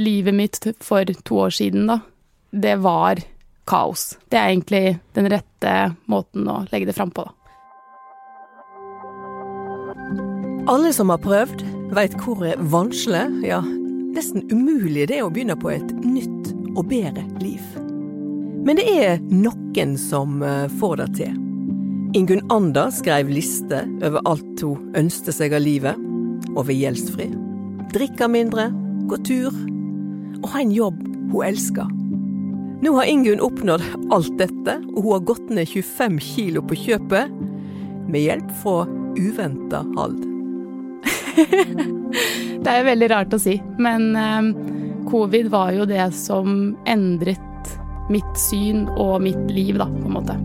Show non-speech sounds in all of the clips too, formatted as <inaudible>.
livet mitt for to år siden, da, det var kaos. Det er egentlig den rette måten å legge det fram på, da. Alle som har prøvd, veit hvor vanskelig, ja nesten umulig det er å begynne på et nytt og bedre liv. Men det er noen som eh, får det til. Ingunn Anda skrev liste over alt hun ønsket seg av livet, og ved gjeldsfri. Drikke mindre, gå tur og ha en jobb hun elsker. Nå har Ingunn oppnådd alt dette, og hun har gått ned 25 kilo på kjøpet, med hjelp fra uventa hold. <laughs> det er veldig rart å si, men eh, covid var jo det som endret mitt syn og mitt liv, da, på en måte.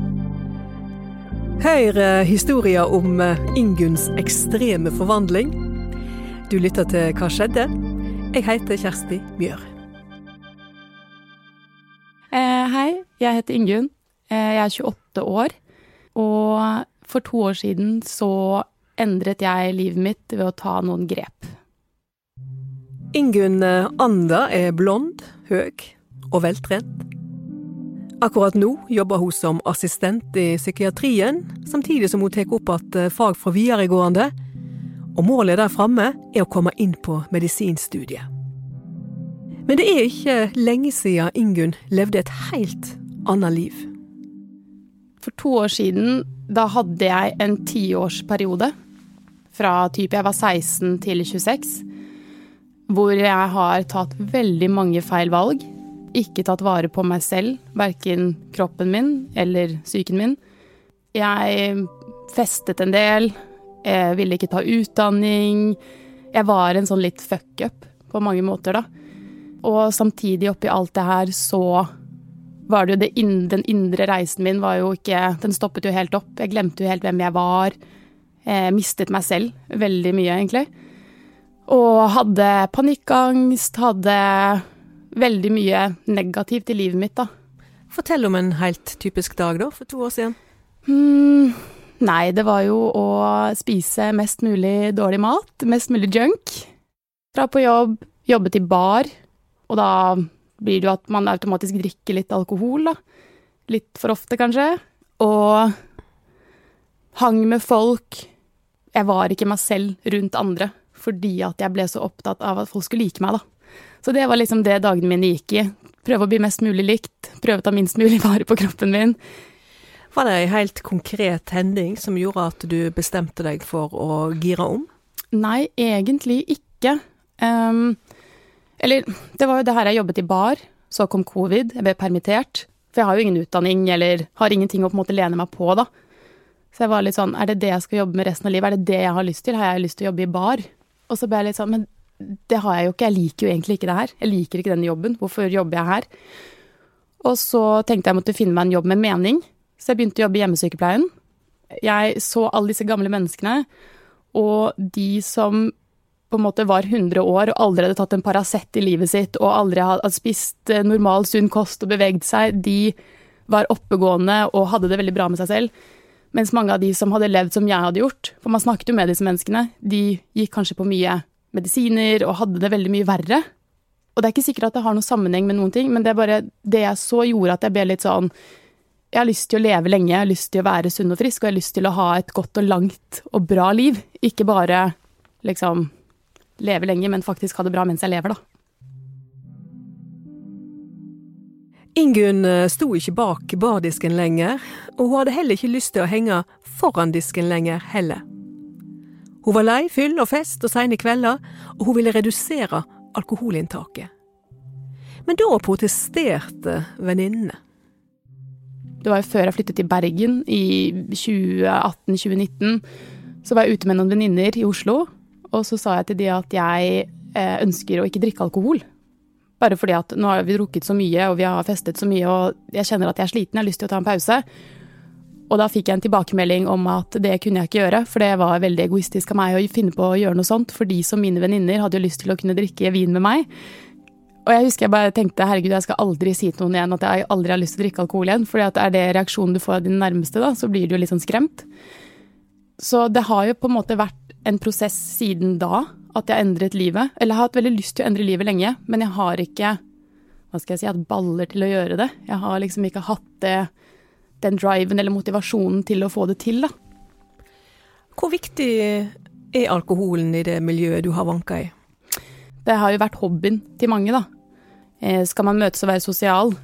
Hør eh, historier om eh, Ingunns ekstreme forvandling. Du lytter til Hva skjedde? Jeg heter Kjersti Mjør. Eh, hei, jeg heter Ingunn. Eh, jeg er 28 år. Og for to år siden så endret jeg livet mitt ved å ta noen grep. Ingunn eh, Anda er blond, høy og veltrent. Akkurat nå jobber hun som assistent i psykiatrien, samtidig som hun tar opp igjen fag fra videregående. Og målet der framme er å komme inn på medisinstudiet. Men det er ikke lenge siden Ingunn levde et helt annet liv. For to år siden, da hadde jeg en tiårsperiode. Fra type jeg var 16 til 26. Hvor jeg har tatt veldig mange feil valg. Ikke tatt vare på meg selv, verken kroppen min eller psyken min. Jeg festet en del. Jeg ville ikke ta utdanning. Jeg var en sånn litt fuck up på mange måter, da. Og samtidig oppi alt det her så var det jo det in Den indre reisen min var jo ikke Den stoppet jo helt opp. Jeg glemte jo helt hvem jeg var. Jeg mistet meg selv veldig mye, egentlig. Og hadde panikkangst, hadde veldig mye negativt i livet mitt, da. Fortell om en helt typisk dag, da, for to år siden. Mm, nei, det var jo å spise mest mulig dårlig mat. Mest mulig junk. Dra på jobb, jobbe til bar. Og da blir det jo at man automatisk drikker litt alkohol, da. Litt for ofte, kanskje. Og hang med folk. Jeg var ikke meg selv rundt andre fordi at jeg ble så opptatt av at folk skulle like meg, da. Så det var liksom det dagene mine gikk i. Prøve å bli mest mulig likt, prøve å ta minst mulig <laughs> vare på kroppen min. Var det ei helt konkret hending som gjorde at du bestemte deg for å gire om? Nei, egentlig ikke. Um, eller, det var jo det her jeg jobbet i bar. Så kom covid, jeg ble permittert. For jeg har jo ingen utdanning eller har ingenting å på en måte lene meg på, da. Så jeg var litt sånn, er det det jeg skal jobbe med resten av livet? Er det det jeg har lyst til? Har jeg lyst til å jobbe i bar? Og så ble jeg litt sånn, men det har jeg jo ikke, jeg liker jo egentlig ikke det her. Jeg liker ikke denne jobben, hvorfor jobber jeg her? Og så tenkte jeg måtte finne meg en jobb med mening, så jeg begynte å jobbe i hjemmesykepleien. Jeg så alle disse gamle menneskene, og de som på en måte var 100 år og aldri hadde tatt en Paracet i livet sitt og aldri hadde spist normal, sunn kost og bevegd seg, de var oppegående og hadde det veldig bra med seg selv. Mens mange av de som hadde levd som jeg hadde gjort, for man snakket jo med disse menneskene, de gikk kanskje på mye medisiner og hadde det veldig mye verre. Og det er ikke sikkert at det har noen sammenheng med noen ting, men det er bare det jeg så gjorde at jeg ble litt sånn Jeg har lyst til å leve lenge, jeg har lyst til å være sunn og frisk, og jeg har lyst til å ha et godt og langt og bra liv. Ikke bare liksom leve lenge, men faktisk ha det bra mens jeg lever, da. Ingunn eh, sto ikke bak bardisken lenger, og hun hadde heller ikke lyst til å henge foran disken lenger heller. Hun var lei fyll og fest og seine kvelder, og hun ville redusere alkoholinntaket. Men da protesterte venninnene. Det var jo før jeg flyttet til Bergen i 2018-2019. Så var jeg ute med noen venninner i Oslo, og så sa jeg til de at jeg eh, ønsker å ikke drikke alkohol. Bare fordi at nå har vi drukket så mye og vi har festet så mye og jeg kjenner at jeg er sliten, jeg har lyst til å ta en pause. Og da fikk jeg en tilbakemelding om at det kunne jeg ikke gjøre, for det var veldig egoistisk av meg å finne på å gjøre noe sånt, for de som mine venninner hadde jo lyst til å kunne drikke vin med meg. Og jeg husker jeg bare tenkte herregud, jeg skal aldri si til noen igjen at jeg aldri har lyst til å drikke alkohol igjen, for er det reaksjonen du får av dine nærmeste, da, så blir du jo litt sånn skremt. Så det har jo på en måte vært en prosess siden da at jeg har endret livet. Eller jeg har hatt veldig lyst til å endre livet lenge, men jeg har ikke hva skal jeg si, hatt baller til å gjøre det. Jeg har liksom ikke hatt det, den driven eller motivasjonen til å få det til, da. Hvor viktig er alkoholen i det miljøet du har vanka i? Det har jo vært hobbyen til mange, da. Eh, skal man møtes og være sosial,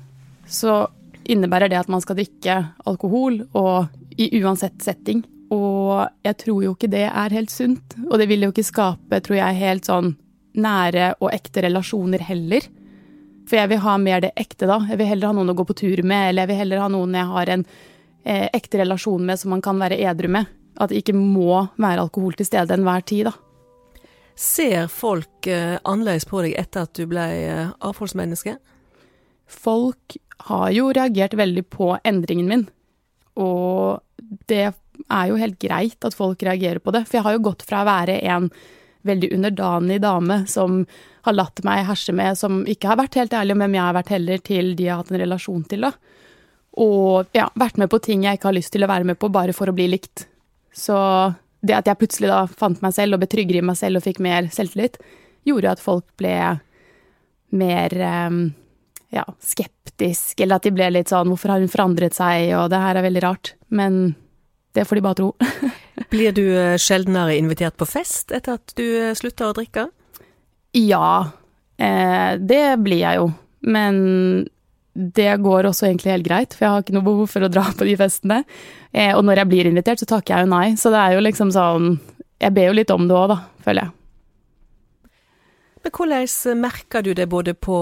så innebærer det at man skal drikke alkohol, og i uansett setting. Og jeg tror jo ikke det er helt sunt. Og det vil jo ikke skape, tror jeg, helt sånn nære og ekte relasjoner heller. For jeg vil ha mer det ekte, da. Jeg vil heller ha noen å gå på tur med, eller jeg vil heller ha noen jeg har en eh, ekte relasjon med som man kan være edru med. At det ikke må være alkohol til stede enhver tid, da. Ser folk eh, annerledes på deg etter at du ble eh, avholdsmenneske? Folk har jo reagert veldig på endringen min, og det er jo helt greit at folk reagerer på det. For jeg har jo gått fra å være en veldig underdanig dame som har latt meg herse med, som ikke har vært helt ærlig om hvem jeg har vært heller, til de jeg har hatt en relasjon til, da. Og ja, vært med på ting jeg ikke har lyst til å være med på, bare for å bli likt. Så det at jeg plutselig da fant meg selv og ble tryggere i meg selv og fikk mer selvtillit, gjorde at folk ble mer um, ja, skeptisk, eller at de ble litt sånn 'hvorfor har hun forandret seg', og 'det her er veldig rart'. Men det får de bare tro. <laughs> Blir du eh, sjeldnere invitert på fest etter at du eh, slutter å drikke? Ja, eh, det blir jeg jo. Men det går også egentlig helt greit, for jeg har ikke noe behov for å dra på de festene. Eh, og når jeg blir invitert, så takker jeg jo nei. Så det er jo liksom sånn Jeg ber jo litt om det òg, da, føler jeg. Men hvordan merker du det både på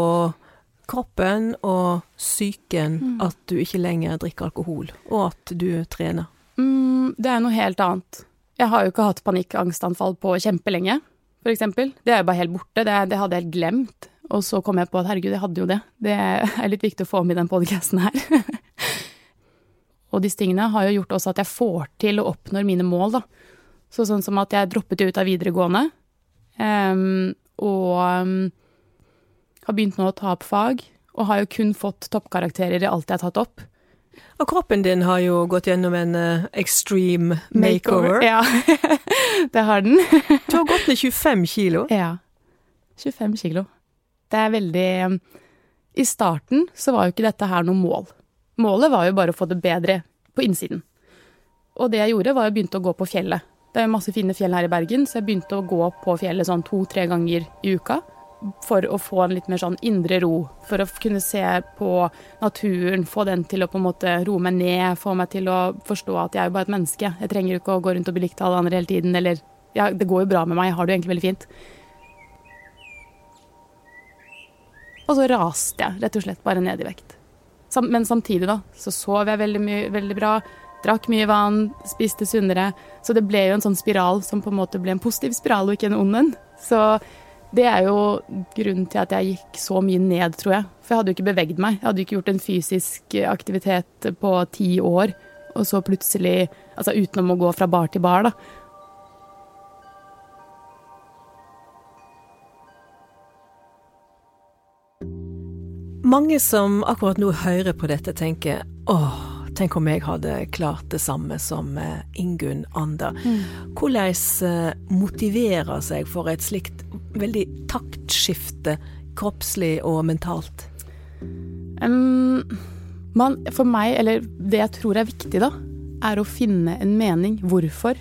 kroppen og psyken mm. at du ikke lenger drikker alkohol, og at du trener? Mm, det er noe helt annet. Jeg har jo ikke hatt panikkangstanfall på kjempelenge, eksempel. Det er jo bare helt borte. Det, det, hadde jeg helt glemt. Og så kom jeg på at herregud, jeg hadde jo det. Det er litt viktig å få med i den podkasten her. <laughs> og disse tingene har jo gjort også at jeg får til å oppnå mine mål, da. Så sånn som at jeg droppet ut av videregående, um, og um, har begynt nå å ta opp fag, og har jo kun fått toppkarakterer i alt jeg har tatt opp. Og kroppen din har jo gått gjennom en uh, extreme makeover. makeover. Ja, <laughs> det har den. <laughs> du har gått ned 25 kilo. Ja. 25 kilo. Det er veldig um, I starten så var jo ikke dette her noe mål. Målet var jo bare å få det bedre på innsiden. Og det jeg gjorde, var å begynne å gå på fjellet. Det er masse fine fjell her i Bergen, så jeg begynte å gå på fjellet sånn to-tre ganger i uka for å få en litt mer sånn indre ro. For å kunne se på naturen, få den til å på en måte roe meg ned. Få meg til å forstå at jeg er jo bare et menneske. Jeg trenger jo ikke å gå rundt og bli likt av alle andre hele tiden. Eller ja, det går jo bra med meg, jeg har det jo egentlig veldig fint. Og så raste jeg rett og slett bare ned i vekt. Men samtidig, da, så sov jeg veldig, mye, veldig bra. Drakk mye vann, spiste sunnere. Så det ble jo en sånn spiral som på en måte ble en positiv spiral og ikke en ond en. Så det er jo grunnen til at jeg gikk så mye ned, tror jeg. For jeg hadde jo ikke beveget meg. Jeg hadde jo ikke gjort en fysisk aktivitet på ti år. Og så plutselig Altså utenom å gå fra bar til bar, da. Mange som akkurat nå hører på dette, tenker åh, tenk om jeg hadde klart det samme som eh, Ingunn Ander. Mm. Hvordan eh, motiverer seg for et slikt veldig taktskifte, kroppslig og mentalt? Um, man, for meg, eller det jeg tror er viktig, da, er å finne en mening. Hvorfor?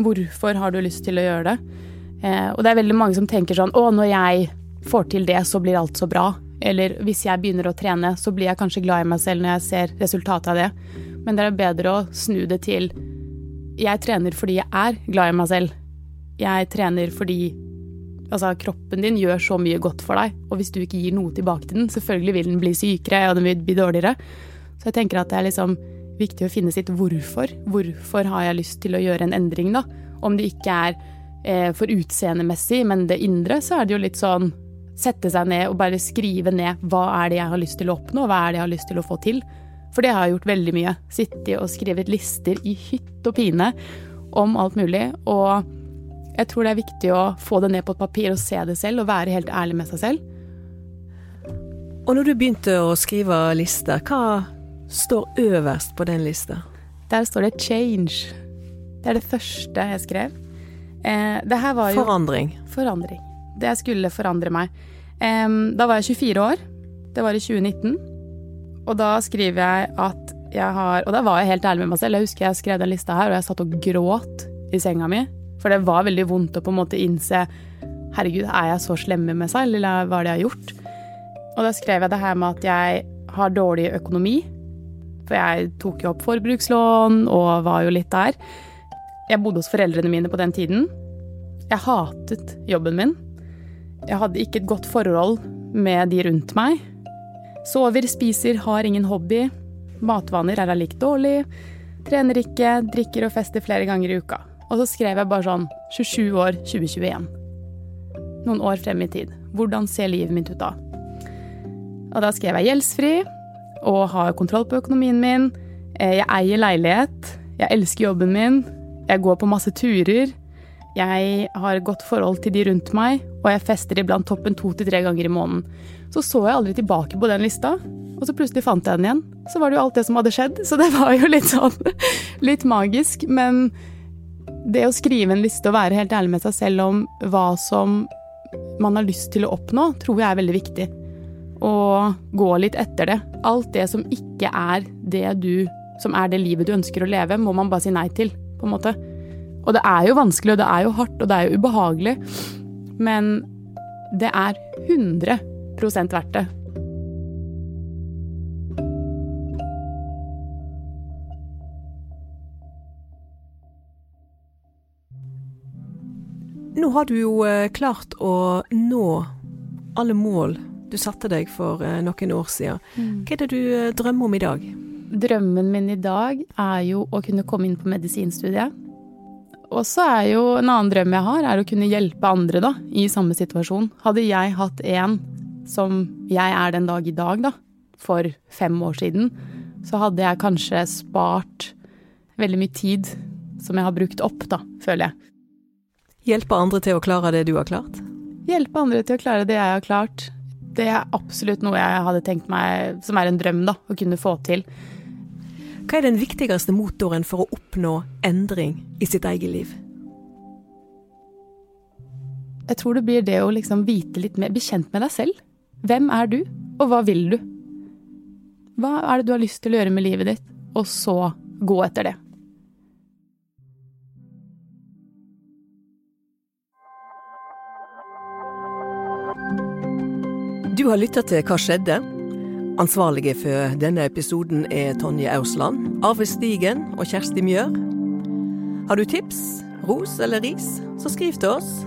Hvorfor har du lyst til å gjøre det? Eh, og det er veldig mange som tenker sånn Å, når jeg får til det, så blir alt så bra. Eller hvis jeg begynner å trene, så blir jeg kanskje glad i meg selv når jeg ser resultatet av det. Men det er bedre å snu det til jeg trener fordi jeg er glad i meg selv. Jeg trener fordi Altså, kroppen din gjør så mye godt for deg, og hvis du ikke gir noe tilbake til den, selvfølgelig vil den bli sykere, og den vil bli dårligere. Så jeg tenker at det er liksom viktig å finne sitt hvorfor. Hvorfor har jeg lyst til å gjøre en endring, da? Om det ikke er eh, for utseendemessig, men det indre, så er det jo litt sånn sette seg ned og bare skrive ned hva er det jeg har lyst til å oppnå, hva er det jeg har lyst til å få til. For det har jeg gjort veldig mye. Sittet og skrevet lister i hytt og pine om alt mulig. og jeg tror det er viktig å få det ned på et papir og se det selv, og være helt ærlig med seg selv. Og når du begynte å skrive lister, hva står øverst på den lista? Der står det 'change'. Det er det første jeg skrev. Eh, det her var jo Forandring. Forandring. Det skulle forandre meg. Da var jeg 24 år. Det var i 2019. Og da skriver jeg at jeg har Og da var jeg helt ærlig med meg selv. Jeg husker jeg skrev den lista her, og jeg satt og gråt i senga mi. For det var veldig vondt å på en måte innse Herregud, er jeg så slem med selv, eller hva er det jeg har gjort? Og da skrev jeg det her med at jeg har dårlig økonomi. For jeg tok jo opp forbrukslån og var jo litt der. Jeg bodde hos foreldrene mine på den tiden. Jeg hatet jobben min. Jeg hadde ikke et godt forhold med de rundt meg. Sover, spiser, har ingen hobby. Matvaner er lik dårlig. Trener ikke, drikker og fester flere ganger i uka. Og så skrev jeg bare sånn 27 år 2021. Noen år frem i tid. Hvordan ser livet mitt ut da? Og da skrev jeg gjeldsfri og har kontroll på økonomien min. Eh, Jeg eier leilighet. Jeg elsker jobben min. Jeg går på masse turer. Jeg har godt forhold til de rundt meg, og jeg fester iblant toppen to til tre ganger i måneden. Så så jeg aldri tilbake på den lista, og så plutselig fant jeg den igjen. Så var det jo alt det som hadde skjedd, så det var jo litt sånn <laughs> litt magisk. Men det å skrive en liste og være helt ærlig med seg selv om hva som man har lyst til å oppnå, tror jeg er veldig viktig. Og gå litt etter det. Alt det som ikke er det du som er det livet du ønsker å leve, må man bare si nei til, på en måte. Og det er jo vanskelig, og det er jo hardt, og det er jo ubehagelig. Men det er 100 verdt det. Nå har du jo eh, klart å nå alle mål du satte deg for eh, noen år siden. Hva er det du eh, drømmer om i dag? Drømmen min i dag er jo å kunne komme inn på medisinstudiet. Og så er jo en annen drøm jeg har, er å kunne hjelpe andre da, i samme situasjon. Hadde jeg hatt en som jeg er den dag i dag, da, for fem år siden, så hadde jeg kanskje spart veldig mye tid som jeg har brukt opp, da, føler jeg. Hjelpe andre til å klare det du har klart? Hjelpe andre til å klare det jeg har klart. Det er absolutt noe jeg hadde tenkt meg som er en drøm, da, å kunne få til. Hva er den viktigste motoren for å oppnå endring i sitt eget liv? Jeg tror det blir det å liksom vite litt mer, bli kjent med deg selv. Hvem er du, og hva vil du? Hva er det du har lyst til å gjøre med livet ditt, og så gå etter det. Du har lytta til Hva skjedde? Ansvarlige for denne episoden er Tonje Ausland, Arve Stigen og Kjersti Mjør. Har du tips, ros eller ris, så skriv til oss.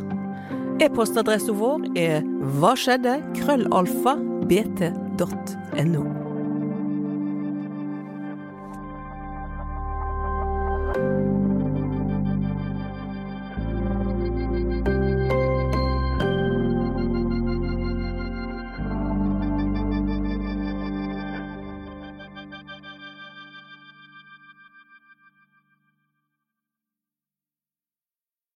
E-postadressen vår er hva skjedde, krøllalfa, bt.no.